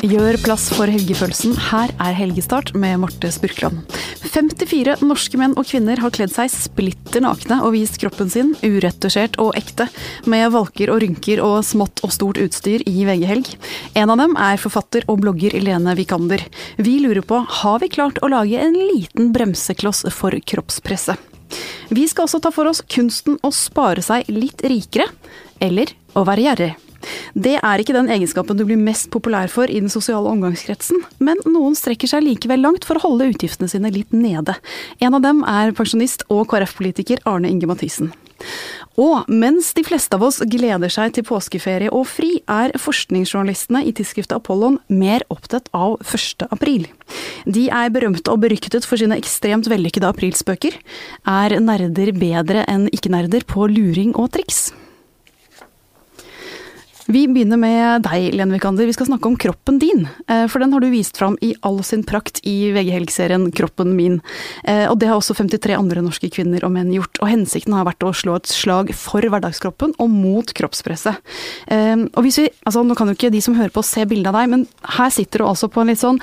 Gjør plass for helgefølelsen. Her er Helgestart med Marte Spurkland. 54 norske menn og kvinner har kledd seg splitter nakne og vist kroppen sin, uretusjert og ekte, med valker og rynker og smått og stort utstyr i VG-helg. En av dem er forfatter og blogger Lene Vikander. Vi lurer på, har vi klart å lage en liten bremsekloss for kroppspresset? Vi skal også ta for oss kunsten å spare seg litt rikere, eller å være gjerrig. Det er ikke den egenskapen du blir mest populær for i den sosiale omgangskretsen, men noen strekker seg likevel langt for å holde utgiftene sine litt nede. En av dem er pensjonist og KrF-politiker Arne Inge Mathisen. Og mens de fleste av oss gleder seg til påskeferie og fri, er forskningsjournalistene i tidsskriftet Apollon mer opptatt av 1. april. De er berømte og beryktet for sine ekstremt vellykkede aprilspøker. Er nerder bedre enn ikke-nerder på luring og triks? Vi begynner med deg, Lene Vikander. Vi skal snakke om kroppen din. Eh, for den har du vist fram i all sin prakt i VG-helgserien Kroppen min. Eh, og det har også 53 andre norske kvinner og menn gjort. Og hensikten har vært å slå et slag for hverdagskroppen og mot kroppspresset. Eh, og hvis vi, altså Nå kan jo ikke de som hører på se bildet av deg, men her sitter du altså på en litt sånn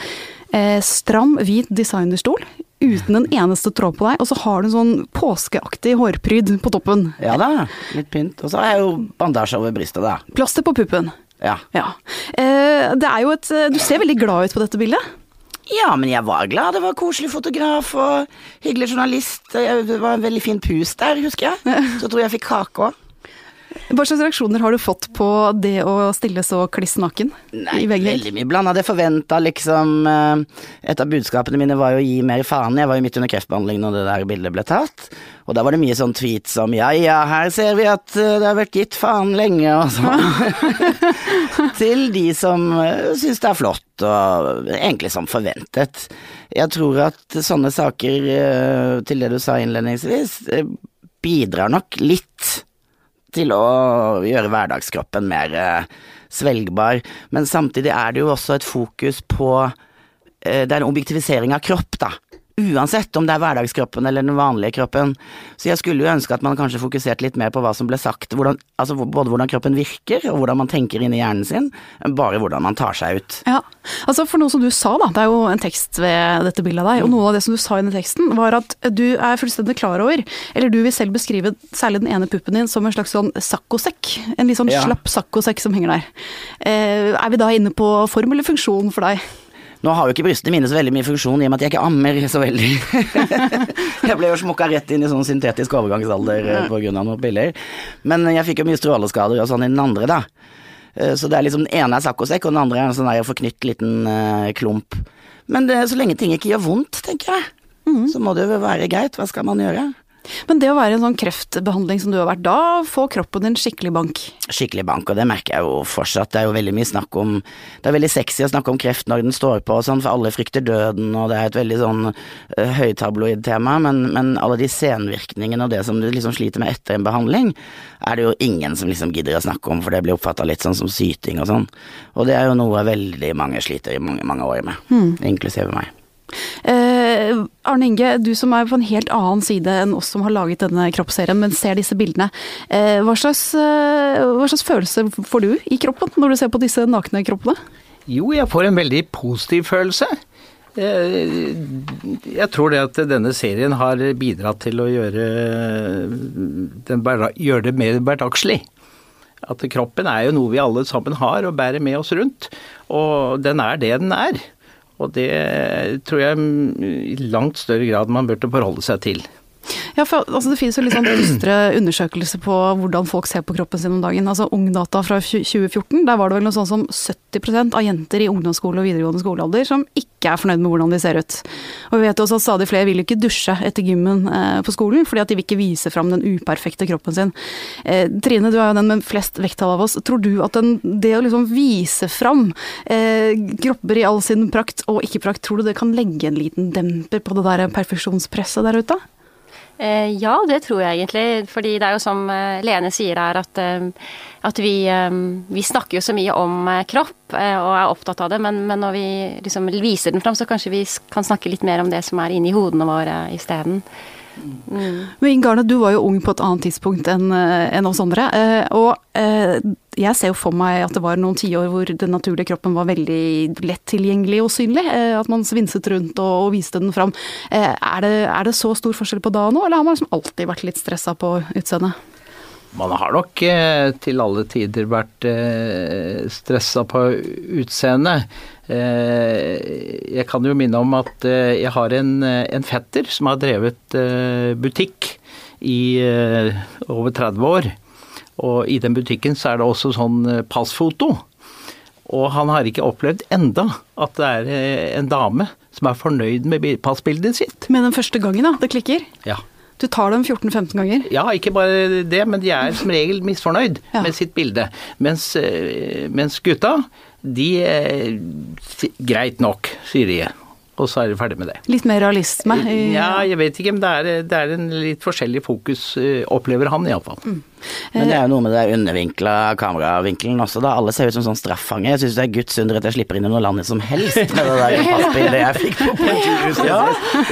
stram, hvit designerstol uten en eneste tråd på deg, og så har du en sånn påskeaktig hårpryd på toppen. Ja da, litt pynt. Og så har jeg jo bandasje over brystet, da. Plaster på puppen. Ja. ja. Eh, det er jo et Du ser veldig glad ut på dette bildet. Ja, men jeg var glad. Det var koselig fotograf og hyggelig journalist. Det var en veldig fin pus der, husker jeg. Så tror jeg jeg fikk kake òg. Hva slags reaksjoner har du fått på det å stille så kliss naken? Nei, veldig mye blanda. Det forventa liksom eh, Et av budskapene mine var jo å gi mer faen. Jeg var jo midt under kreftbehandling når det der bildet ble tatt. Og da var det mye sånn tweet som ja ja, her ser vi at eh, det har vært gitt faen lenge, og sånn. Til de som eh, syns det er flott, og egentlig som forventet. Jeg tror at sånne saker, til det du sa innledningsvis, bidrar nok litt til å gjøre hverdagskroppen mer eh, svelgbar. Men samtidig er det jo også et fokus på eh, Det er en objektivisering av kropp, da. Uansett om det er hverdagskroppen eller den vanlige kroppen. Så jeg skulle jo ønske at man kanskje fokuserte litt mer på hva som ble sagt, hvordan, altså både hvordan kroppen virker og hvordan man tenker inni hjernen sin, bare hvordan man tar seg ut. Ja, altså for noe som du sa da, det er jo en tekst ved dette bildet av deg, og noe av det som du sa i den teksten var at du er fullstendig klar over, eller du vil selv beskrive særlig den ene puppen din som en slags sånn saccosekk, en litt sånn ja. slapp saccosekk som henger der. Eh, er vi da inne på form eller funksjon for deg? Nå har jo ikke brystene mine så veldig mye funksjon i og med at jeg ikke ammer så veldig. jeg ble jo smukka rett inn i sånn syntetisk overgangsalder eh, på grunn av noen piller. Men jeg fikk jo mye stråleskader og sånn i den andre, da. Eh, så det er liksom den ene er saccosekk, og den andre er en sånn der forknytt liten uh, klump. Men det, så lenge ting ikke gjør vondt, tenker jeg, mm. så må det jo være greit. Hva skal man gjøre? Men det å være i en sånn kreftbehandling som du har vært, da får kroppen din skikkelig bank? Skikkelig bank, og det merker jeg jo fortsatt. Det er jo veldig mye snakk om Det er veldig sexy å snakke om kreft når den står på og sånn, for alle frykter døden, og det er et veldig sånn uh, høytabloid tema, men, men, alle de senvirkningene og det som du liksom sliter med etter en behandling, er det jo ingen som liksom gidder å snakke om, for det blir oppfatta litt sånn som syting og sånn. Og det er jo noe veldig mange sliter i mange, mange år med, mm. inklusive meg. Eh, Arne Inge, du som er på en helt annen side enn oss som har laget denne kroppsserien, men ser disse bildene. Eh, hva, slags, eh, hva slags følelse får du i kroppen når du ser på disse nakne kroppene? Jo, jeg får en veldig positiv følelse. Eh, jeg tror det at denne serien har bidratt til å gjøre, gjøre det mer hverdagslig. At kroppen er jo noe vi alle sammen har og bærer med oss rundt. Og den er det den er. Og det tror jeg i langt større grad man burde forholde seg til. Ja, for altså, Det finnes jo litt sånn dystre undersøkelser på hvordan folk ser på kroppen sin om dagen. Altså Ungdata fra 2014, der var det vel noe sånn som 70 av jenter i ungdomsskole og videregående skolealder som ikke er fornøyd med hvordan de ser ut. Og vi vet også at stadig flere vil ikke dusje etter gymmen eh, på skolen, fordi at de vil ikke vise fram den uperfekte kroppen sin. Eh, Trine, du er jo den med flest vekttall av oss. Tror du at den, det å liksom vise fram eh, kropper i all sin prakt og ikke-prakt, tror du det kan legge en liten demper på det der perfeksjonspresset der ute? Eh, ja, det tror jeg egentlig. Fordi det er jo som eh, Lene sier her, at, eh, at vi, vi, snakker jo så mye om kropp og er opptatt av det, men, men når vi liksom viser den fram, så kanskje vi kan snakke litt mer om det som er inni hodene våre isteden. Mm. Men Ingarne, du var jo ung på et annet tidspunkt enn en oss andre. Og jeg ser jo for meg at det var noen tiår hvor den naturlige kroppen var veldig lett tilgjengelig og synlig. Eh, at man svinset rundt og, viste den fram. Eh, er, det, er, det, så stor forskjell på da og nå, eller har man liksom alltid vært litt stressa på utseendet? Man har nok eh, til alle tider vært eh, stressa på utseendet. Eh, jeg kan jo minne om at eh, jeg har en, en fetter som har drevet butikk i over 30 år. Og i den butikken så er det også sånn eh, passfoto. Og han har ikke opplevd enda at det er eh, en dame som er fornøyd med passbildet sitt. Med den første gangen, da? Det klikker? Ja. Du tar dem 14-15 ganger? Ja, ikke bare det, men de er som regel misfornøyd ja. med sitt bilde. Mens, eh, mens gutta, de Greit nok, sier de og så er de ferdig med det. Litt mer realisme? I, ja, jeg vet ikke, men det er, det er en litt forskjellig fokus, eh, opplever han iallfall. Mm. Men det er jo noe med det undervinkla kameravinkelen også, da. Alle ser ut som sånn straffange. Jeg syns det er guds under at jeg slipper inn i noe land som helst med det der passbildet jeg fikk på politihuset. Ja,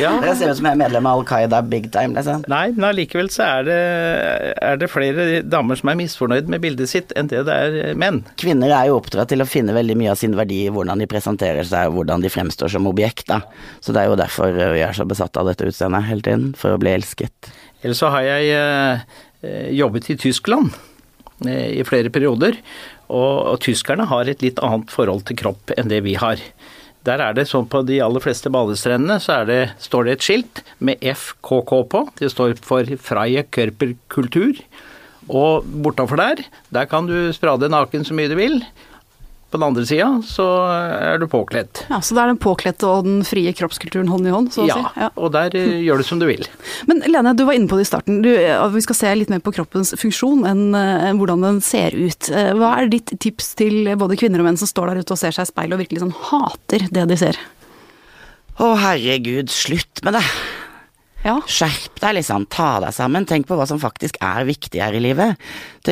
ja. Det ser ut som jeg er medlem av Al Qaida big time, liksom. Nei, men allikevel så er det, er det flere damer som er misfornøyd med bildet sitt enn det det er menn. Kvinner er jo oppdratt til å finne veldig mye av sin verdi i hvordan de presenterer seg, hvordan de fremstår som objekt, da. Så det er jo derfor vi er så besatt av dette utseendet hele tiden, for å bli elsket. Eller så har jeg eh, Eh, jobbet i Tyskland eh, i flere perioder, og, og tyskerne har et litt annet forhold til kropp enn det vi har. Der er det sånn på de aller fleste badestrendene så det, står det et skilt med FKK på. Det står for Freie Körperkultur. Og bortafor der, der kan du sprade naken så mye du vil. På den andre sida så er du påkledd. Ja, Så det er den påkledte og den frie kroppskulturen hånd i hånd, så å ja, si? Ja, og der uh, gjør du som du vil. Men Lene, du var inne på det i starten. Du, vi skal se litt mer på kroppens funksjon enn enn hvordan den ser ut. Hva er ditt tips til både kvinner og menn som står der ute og ser seg i speilet og virkelig sånn hater det de ser? Å herregud, slutt med det. Ja. Skjerp deg, liksom. Ta deg sammen. Tenk på hva som faktisk er viktig her i livet.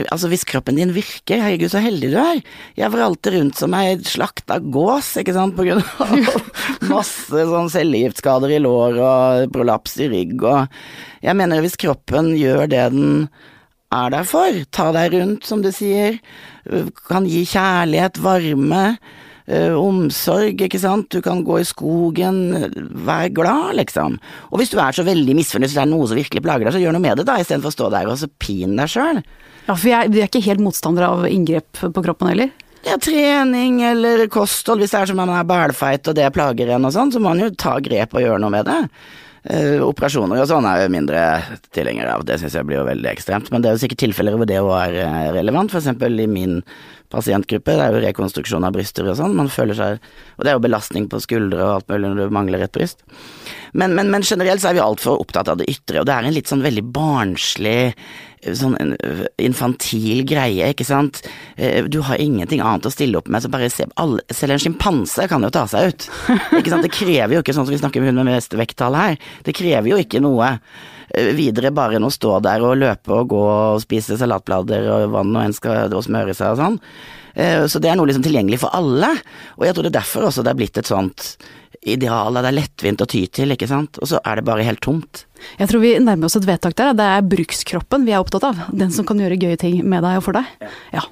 Altså, hvis kroppen din virker, herregud, så heldig du er. Jeg var alltid rundt som ei slakta gås, ikke sant, på grunn av masse sånn cellegiftskader i lår og prolaps i rygg og Jeg mener, hvis kroppen gjør det den er der for, ta deg rundt, som du sier, kan gi kjærlighet, varme uh, omsorg, ikke sant, du kan gå i skogen, vær glad, liksom. Og hvis du er så veldig misfornøyd, hvis det er noe som virkelig plager deg, så gjør noe med det, da, istedenfor å stå der og så pine deg sjøl. Ja, for vi er, vi er ikke helt motstandere av inngrep på kroppen heller? Ja, trening eller kosthold, hvis det er som man er bælfeit og det plager en og sånn, så må man jo ta grep og gjøre noe med det. Uh, operasjoner og sånn er jeg mindre tilhenger av, det syns jeg blir jo veldig ekstremt. Men det er jo sikkert tilfeller hvor det òg er eh, relevant, eksempel i min pasientgruppe. Det er jo rekonstruksjon av bryster og sånn. Man føler seg Og det er jo belastning på skuldre og alt mulig når du mangler et bryst. Men, men, men generelt så er vi altfor opptatt av det ytre, og det er en litt sånn veldig barnslig sånn infantil greie, ikke sant. Eh, du har ingenting annet å stille opp med, så bare se alle, Selv en sjimpanse kan jo ta seg ut. Ikke sant. Det krever jo ikke, sånn som vi snakker med hun med mest vekttall her, det krever jo ikke noe videre bare enn å stå der og løpe og gå og spise salatblader og vann og en skal og smøre seg og sånn. Eh, så det er noe liksom tilgjengelig for alle, og jeg tror det er derfor også det er blitt et sånt ideal, det er lettvint å ty til, ikke sant, og så er det bare helt tomt. Jeg tror vi nærmer oss et vedtak der, det er brukskroppen vi er opptatt av. Den som kan gjøre gøye ting med deg og for deg. Ja.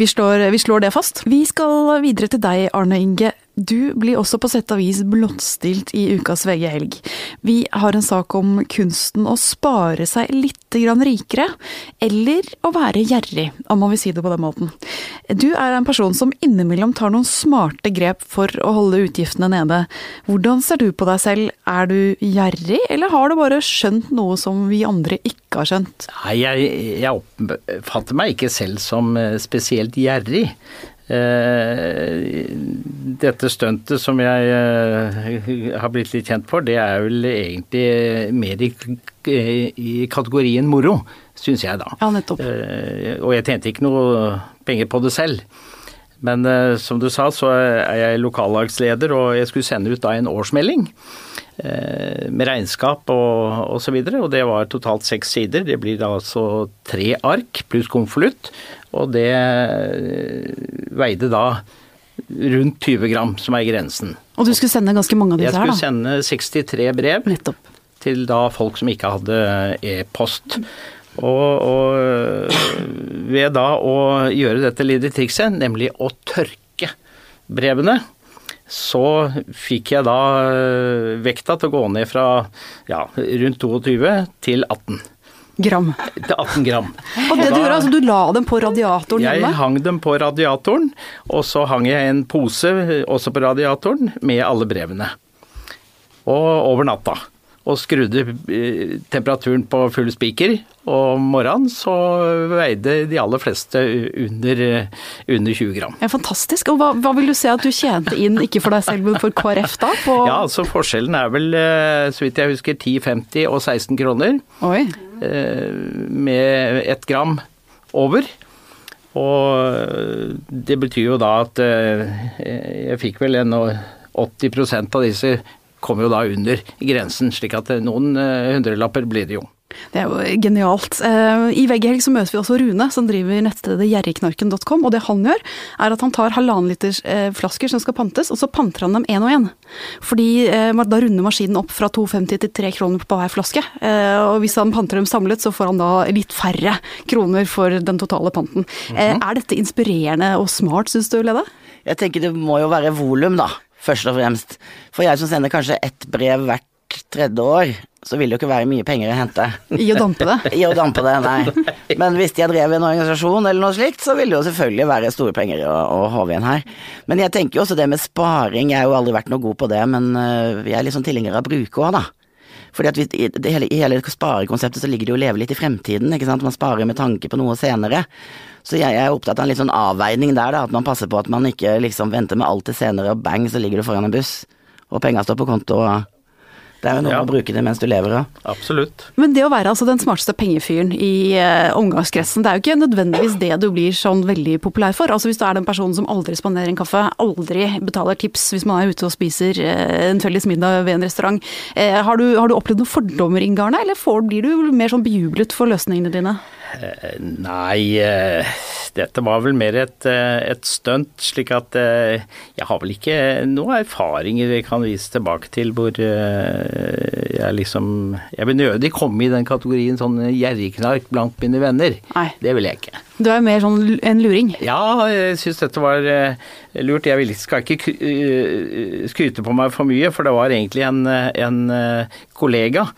Vi slår, vi slår det fast. Vi skal videre til deg, Arne Inge. Du blir også på sett og vis blottstilt i ukas VG Helg. Vi har en sak om kunsten å spare seg litt rikere, eller å være gjerrig, om man vil si det på den måten. Du er en person som innimellom tar noen smarte grep for å holde utgiftene nede. Hvordan ser du på deg selv, er du gjerrig, eller har du bare skjønt noe som vi andre ikke har skjønt? Nei, jeg, jeg oppfatter meg ikke selv som eh, spesielt gjerrig. Eh, dette stuntet som jeg eh, har blitt litt kjent for, det er vel egentlig mer i, i kategorien moro, syns jeg da. Ja, nettopp. Eh, og jeg tjente ikke noe penger på det selv. Men som du sa, så er jeg lokallagsleder, og jeg skulle sende ut da en årsmelding med regnskap og. Og, så og det var totalt seks sider. Det blir da altså tre ark pluss konvolutt. Og det veide da rundt 20 gram, som er grensen. Og du skulle sende ganske mange av disse her, da? Jeg skulle sende 63 brev Nettopp. til da folk som ikke hadde e-post. Og, og ved da å gjøre dette lille trikset, nemlig å tørke brevene, så fikk jeg da eh, vekta til å gå ned fra ja, rundt 22 til 18. Gram. Til 18 gram. Og det du gjorde, altså du la dem på radiatoren Jeg hjemme? hang dem på radiatoren, og så hang jeg en pose også på radiatoren med alle brevene. Og over natta. Og skrudde eh, temperaturen på full spiker, om morgenen så veide de aller fleste under, eh, under 20 gram. Ja, fantastisk. Og hva, hva vil du se at du tjente inn, ikke for deg selv, men for KrF da? Ja, altså forskjellen er vel, eh, så vidt jeg husker, 10,50 og 16 kroner. Oi. Med ett gram over. Og det betyr jo da at jeg fikk vel en 80% av disse kom jo da under grensen, slik at noen eh, hundrelapper blir det jo. Det er jo genialt. Eh, I VG-helg så møter vi også Rune, som driver nettstedet gjerrigknarken.com. Og det han gjør, er at han tar halvannen liters eh, flasker som skal pantes, og så panter han dem én og én. Fordi eh, da runder maskinen opp fra 2,50 til 3 kroner på hver flaske. Og hvis han panter dem samlet, så får han da litt færre kroner for den totale panten. Er dette inspirerende og smart, syns du, Lede? Jeg tenker det må jo være volum, da, først og fremst. For jeg som sender kanskje ett brev hvert tredje år, så vil det jo ikke være mye penger å hente. I å dampe det? I å dampe det, nei. Men hvis jeg drev en organisasjon eller noe slikt, så ville det jo selvfølgelig være store penger å, å håve igjen her. Men jeg tenker jo også det med sparing, jeg har jo aldri vært noe god på det, men øh, jeg er litt sånn tilhenger av bruke òg, da. Fordi at vi, i, det hele, I hele sparekonseptet så ligger det jo å leve litt i fremtiden, ikke sant. Man sparer med tanke på noe senere. Så jeg, jeg er opptatt av en litt sånn avveining der, da. At man passer på at man ikke liksom venter med alt til senere, og bang, så ligger du foran en buss. Og penga står på konto. og det er jo noe Ja. å bruke det mens du lever av. Absolutt. Men det å være altså den smarteste pengefyren i eh, omgangskretsen, det er jo ikke nødvendigvis det du blir sånn veldig populær for. Altså Hvis du er den personen som aldri spanderer en kaffe, aldri betaler tips hvis man er ute og spiser eh, en felles middag ved en restaurant. Eh, har, du, har du opplevd noen fordommer, Ingarne, eller får, blir du mer sånn bejublet for løsningene dine? Nei, eh, dette var vel mer et, eh, et stunt, slik at eh, jeg har vel ikke noen erfaringer jeg kan vise tilbake til hvor jeg liksom Jeg vil nødig komme i den kategorien sånn gjerrigknark blant mine venner. Nei. Det vil jeg ikke. Du er mer sånn en luring. Ja, jeg syns dette var lurt. Jeg skal ikke skryte på meg for mye, for det var egentlig en, en kollega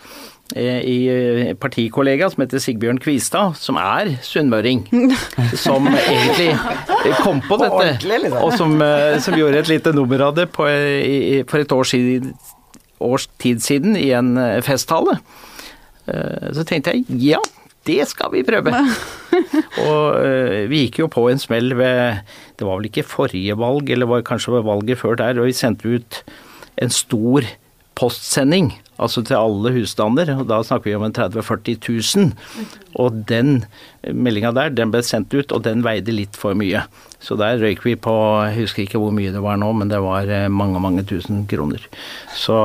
i eh, partikollega som heter Sigbjørn Kvistad, som er sunnmøring, som egentlig eh, kom på dette, liksom. og som, eh, som gjorde et lite nummer av det på, eh, i- for et års, siden, års tid siden i en eh, festtale. Eh, Så tenkte jeg ja, det skal vi prøve. Og eh, vi gikk jo på en smell ved Det var vel ikke forrige valg, eller var kanskje var valget før der, og vi sendte ut en stor postsending, altså til alle husstander, og da snakker vi om en 30 000-40 000. Og den meldinga der, den ble sendt ut, og den veide litt for mye. Så der røyk vi på, jeg husker ikke hvor mye det var nå, men det var eh, mange, mange tusen kroner. Så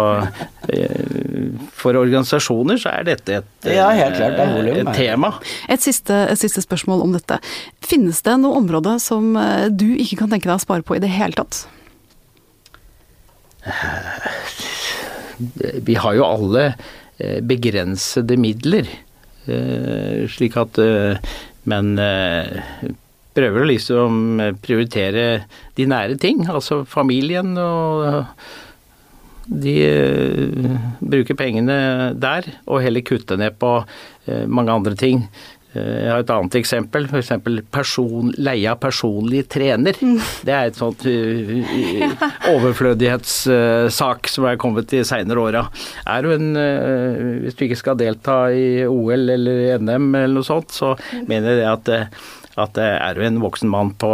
eh, for organisasjoner så er dette et, Ja, helt klart, det er et tema. Et siste, et siste spørsmål om dette. Finnes det noe område som eh, du ikke kan tenke deg å spare på i det hele tatt? vi har jo alle eh, begrensede midler, eh, slik at eh, Men prøver å liksom prioritere de nære ting, altså familien og de bruker pengene der, og heller kutte ned på mange andre ting. Eh, Jeg har et annet eksempel, f.eks. Person, leie av personlig trener. Det er et sånt uh, overflødighetssak som er kommet de seinere åra. Er du en eh, Hvis du ikke skal delta i OL eller NM eller noe sånt, så mener jeg det at, eh, at eh, er du en voksen mann på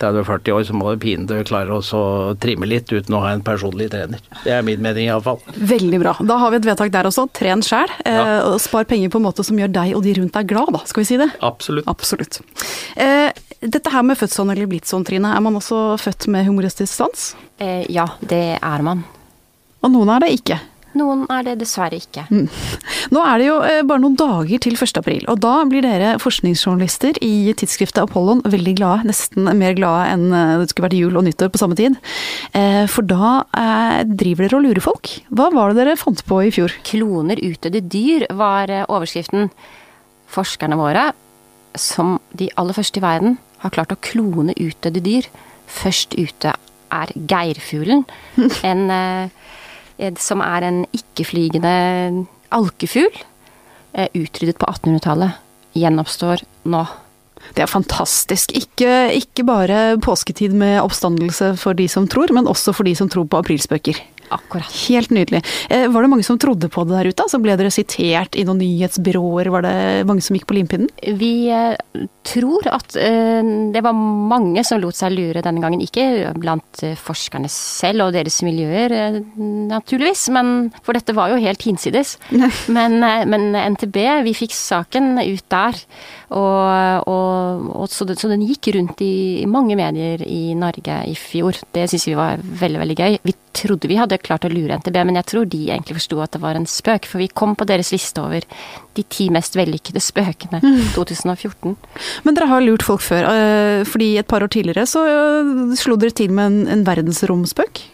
30-40 år, så må du pinadø klare å trimme litt uten å ha en personlig trener. Det er min mening iallfall. Veldig bra. Da har vi et vedtak der også. Tren sjæl. Eh, Ja. Eh, spar penger på en måte som gjør deg og de rundt deg glad, da. Skal vi si det? Absolutt. Absolutt. Eh, dette her med født sånn eller blitt sånn, Trine. Er man også født med humoristisk sans? Eh, ja, det er man. Og noen er det ikke. Noen er det dessverre ikke. Nå er det jo eh, bare noen dager til 1. april, og da blir dere forskningsjournalister i tidsskriftet Apollon veldig glade. Nesten mer glade enn eh, det skulle vært jul og nyttår på samme tid. Eh, For da driver dere og lurer folk. Hva var det dere fant på i fjor? Kloner utdødde dyr var overskriften. forskerne våre, som de aller første i verden, har klart å klone utdødde dyr. Først ute er geirfuglen, en, som er en ikke-flygende alkefugl. eh, Utryddet på 1800-tallet. Gjenoppstår nå. Det er fantastisk. Ikke, ikke bare påsketid med oppstandelse for de som tror, men også for de som tror på aprilspøker. Akkurat. Helt nydelig. Eh, var det mange som trodde på det der ute? Altså ble dere sitert i noen nyhetsbyråer? Var det mange som gikk på limpinnen? Vi eh, tror at eh, det var mange som lot seg lure denne gangen. Ikke blant forskerne selv og deres miljøer, naturligvis, men for dette var jo helt hinsides. Men, men NTB, vi fikk saken ut der. Og, og, og så, det, så, den gikk rundt i, i, mange medier i Norge i fjor. Det syns vi var veldig, veldig gøy. Vi trodde vi hadde klart å lure NTB, men jeg tror de egentlig forsto at det var en spøk. For vi kom på deres liste over de ti mest vellykkede spøkene mm. 2014. Men dere har lurt folk før. eh, fordi et par år tidligere så eh, slo dere til med en, en verdensromspøk?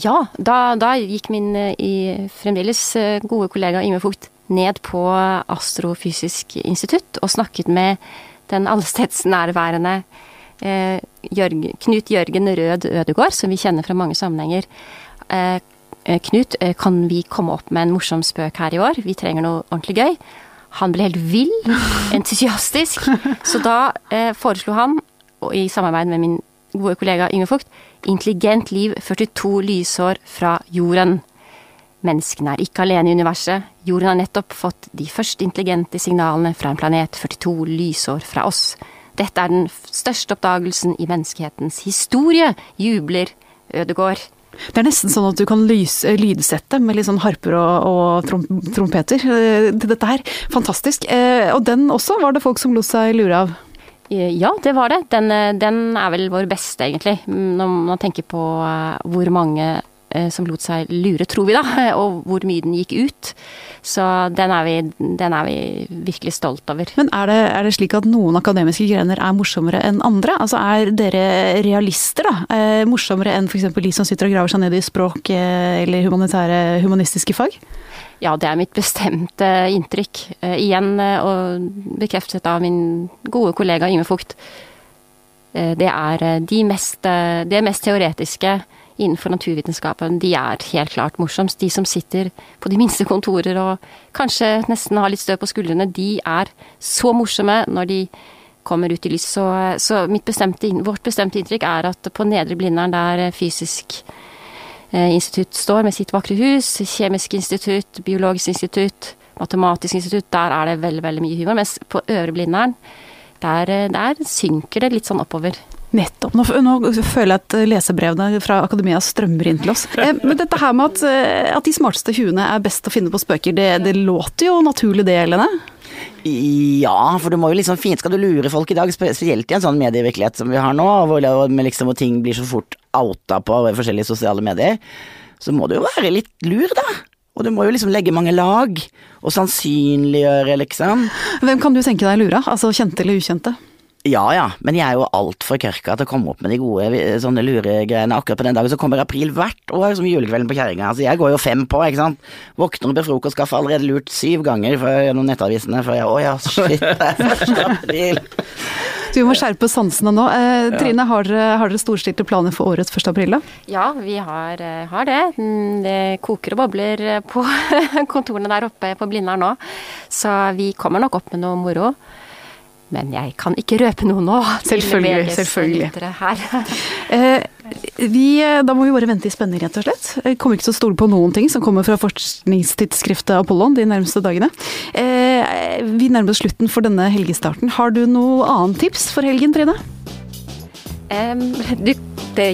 Ja, da, da, gikk min eh, i, fremdeles gode kollega Yngve Fugt ned på Astrofysisk institutt og snakket med den allestedsnærværende eh, Jørg, Knut Jørgen Rød Ødegård, som vi kjenner fra mange sammenhenger. Eh, Knut, kan vi komme opp med en morsom spøk her i år? Vi trenger noe ordentlig gøy. Han ble helt vill, entusiastisk. Så da eh, foreslo han, i samarbeid med min gode kollega Yngve Fugt, Intelligent liv 42 lysår fra jorden. Menneskene er ikke alene i universet. Jorden har nettopp fått de første intelligente signalene fra en planet 42 lysår fra oss. Dette er den største oppdagelsen i menneskehetens historie, jubler Ødegård. Det er nesten sånn at du kan lyse, lydsette med litt sånn harper og, og trom, trompeter eh, til dette her. Fantastisk. Eh, og den også var det folk som lot seg lure av? Eh, ja, det var det. Den, den er vel vår beste, egentlig. Når man tenker på hvor mange som lot seg lure, tror vi da, og hvor mye den gikk ut. Så den er vi, den er vi virkelig stolt over. Men er det, er det, slik at noen akademiske grener er morsommere enn andre? Altså er dere realister, da? Eh, morsommere enn f.eks. de som sitter og graver seg ned i språk eh, eller humanitære, humanistiske fag? Ja, det er mitt bestemte inntrykk. Eh, igjen, eh, og bekreftet av min gode kollega Yme Fugt. Eh, det er de mest, det mest teoretiske innenfor naturvitenskapen, de er helt klart morsomst. De som sitter på de minste kontorer og kanskje nesten har litt støv på skuldrene, de er så morsomme når de kommer ut i lys. Så, så bestemte, vårt bestemte inntrykk er at på Nedre Blindern, der fysisk eh, institutt står med sitt vakre hus, kjemisk institutt, biologisk institutt, matematisk institutt, der er det veldig, veldig mye humor. Mens på Øvre Blindern, der, der synker det litt sånn oppover. Nettopp. Nå, nå, føler jeg at lesebrevene fra akademia strømmer inn til oss. Eh, men dette her med at, eh, at de smarteste huene er best å finne på spøker, det, det låter jo naturlig det, Helene? Ja, for du må jo liksom fint Skal du lure folk i dag, spesielt i en sånn medievirkelighet som vi har nå, hvor, liksom, hvor ting blir så fort outa på forskjellige sosiale medier, så må du jo være litt lur, da. Og du må jo liksom legge mange lag, og sannsynliggjøre, liksom. Hvem kan du tenke deg lura? Altså kjente eller ukjente? Ja ja, men jeg er jo altfor kørka til å komme opp med de gode sånne luregreiene. Akkurat på den dagen så kommer april hvert år som julekvelden på kjerringa. Altså jeg går jo fem på, ikke sant. Våkner opp i frokost, skaffer allerede lurt syv ganger gjennom nettavisene før jeg Å ja, shit, det er første april. Du må skjerpe sansene nå. Eh, Trine, har dere, har dere storstilte planer for årets 1. april, da? Ja, vi har, eh, har, det. Mm, det koker og bobler på kontorene der oppe på Blindern nå. Så vi kommer nok opp med noe moro. Men jeg kan ikke røpe noe nå. Selvfølgelig. selvfølgelig. eh, vi, da må vi bare vente i spenning, rett og slett. Jeg kommer ikke til å stole på noen ting som kommer fra forskningstidsskriftet Apollon de nærmeste dagene. Eh, vi nærmer oss slutten for denne helgestarten. Har du noe annet tips for helgen, Trine? Um, det,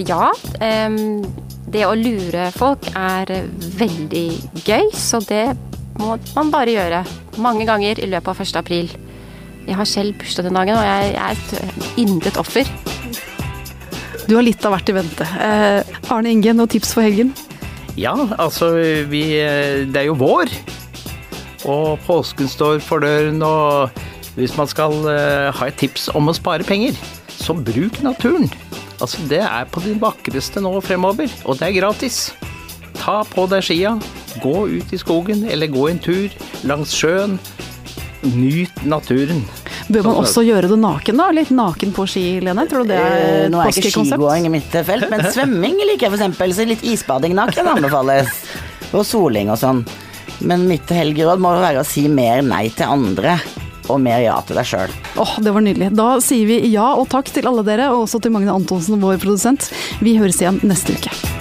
ja. Um, det å lure folk er veldig gøy, så det må man bare gjøre. Mange ganger i løpet av 1. april. Jeg har selv bursdag den dagen, og jeg, jeg er et yndet offer. Du har litt av hvert i vente. Eh, Arne Inge, noen tips for helgen? Ja, altså vi Det er jo vår. Og påsken står for døren, og hvis man skal eh, ha et tips om å spare penger, så bruk naturen. Altså, det er på det vakreste nå fremover, og det er gratis. Ta på deg skia, gå ut i skogen eller gå en tur langs sjøen Nyt naturen. Bør man også gjøre det naken, da? Litt naken på ski, Lene? Tror du det er Eh, et Nå er ikke skigåing i mitt felt, men svømming liker jeg for eksempel, så litt isbading naken anbefales. Og soling og sånn. Men mitt helgeråd må være å si mer nei til andre, og mer ja til deg sjøl. Åh, det var nydelig. Da sier vi ja og takk til alle dere, og også til Magne Antonsen, vår produsent. Vi høres igjen neste uke.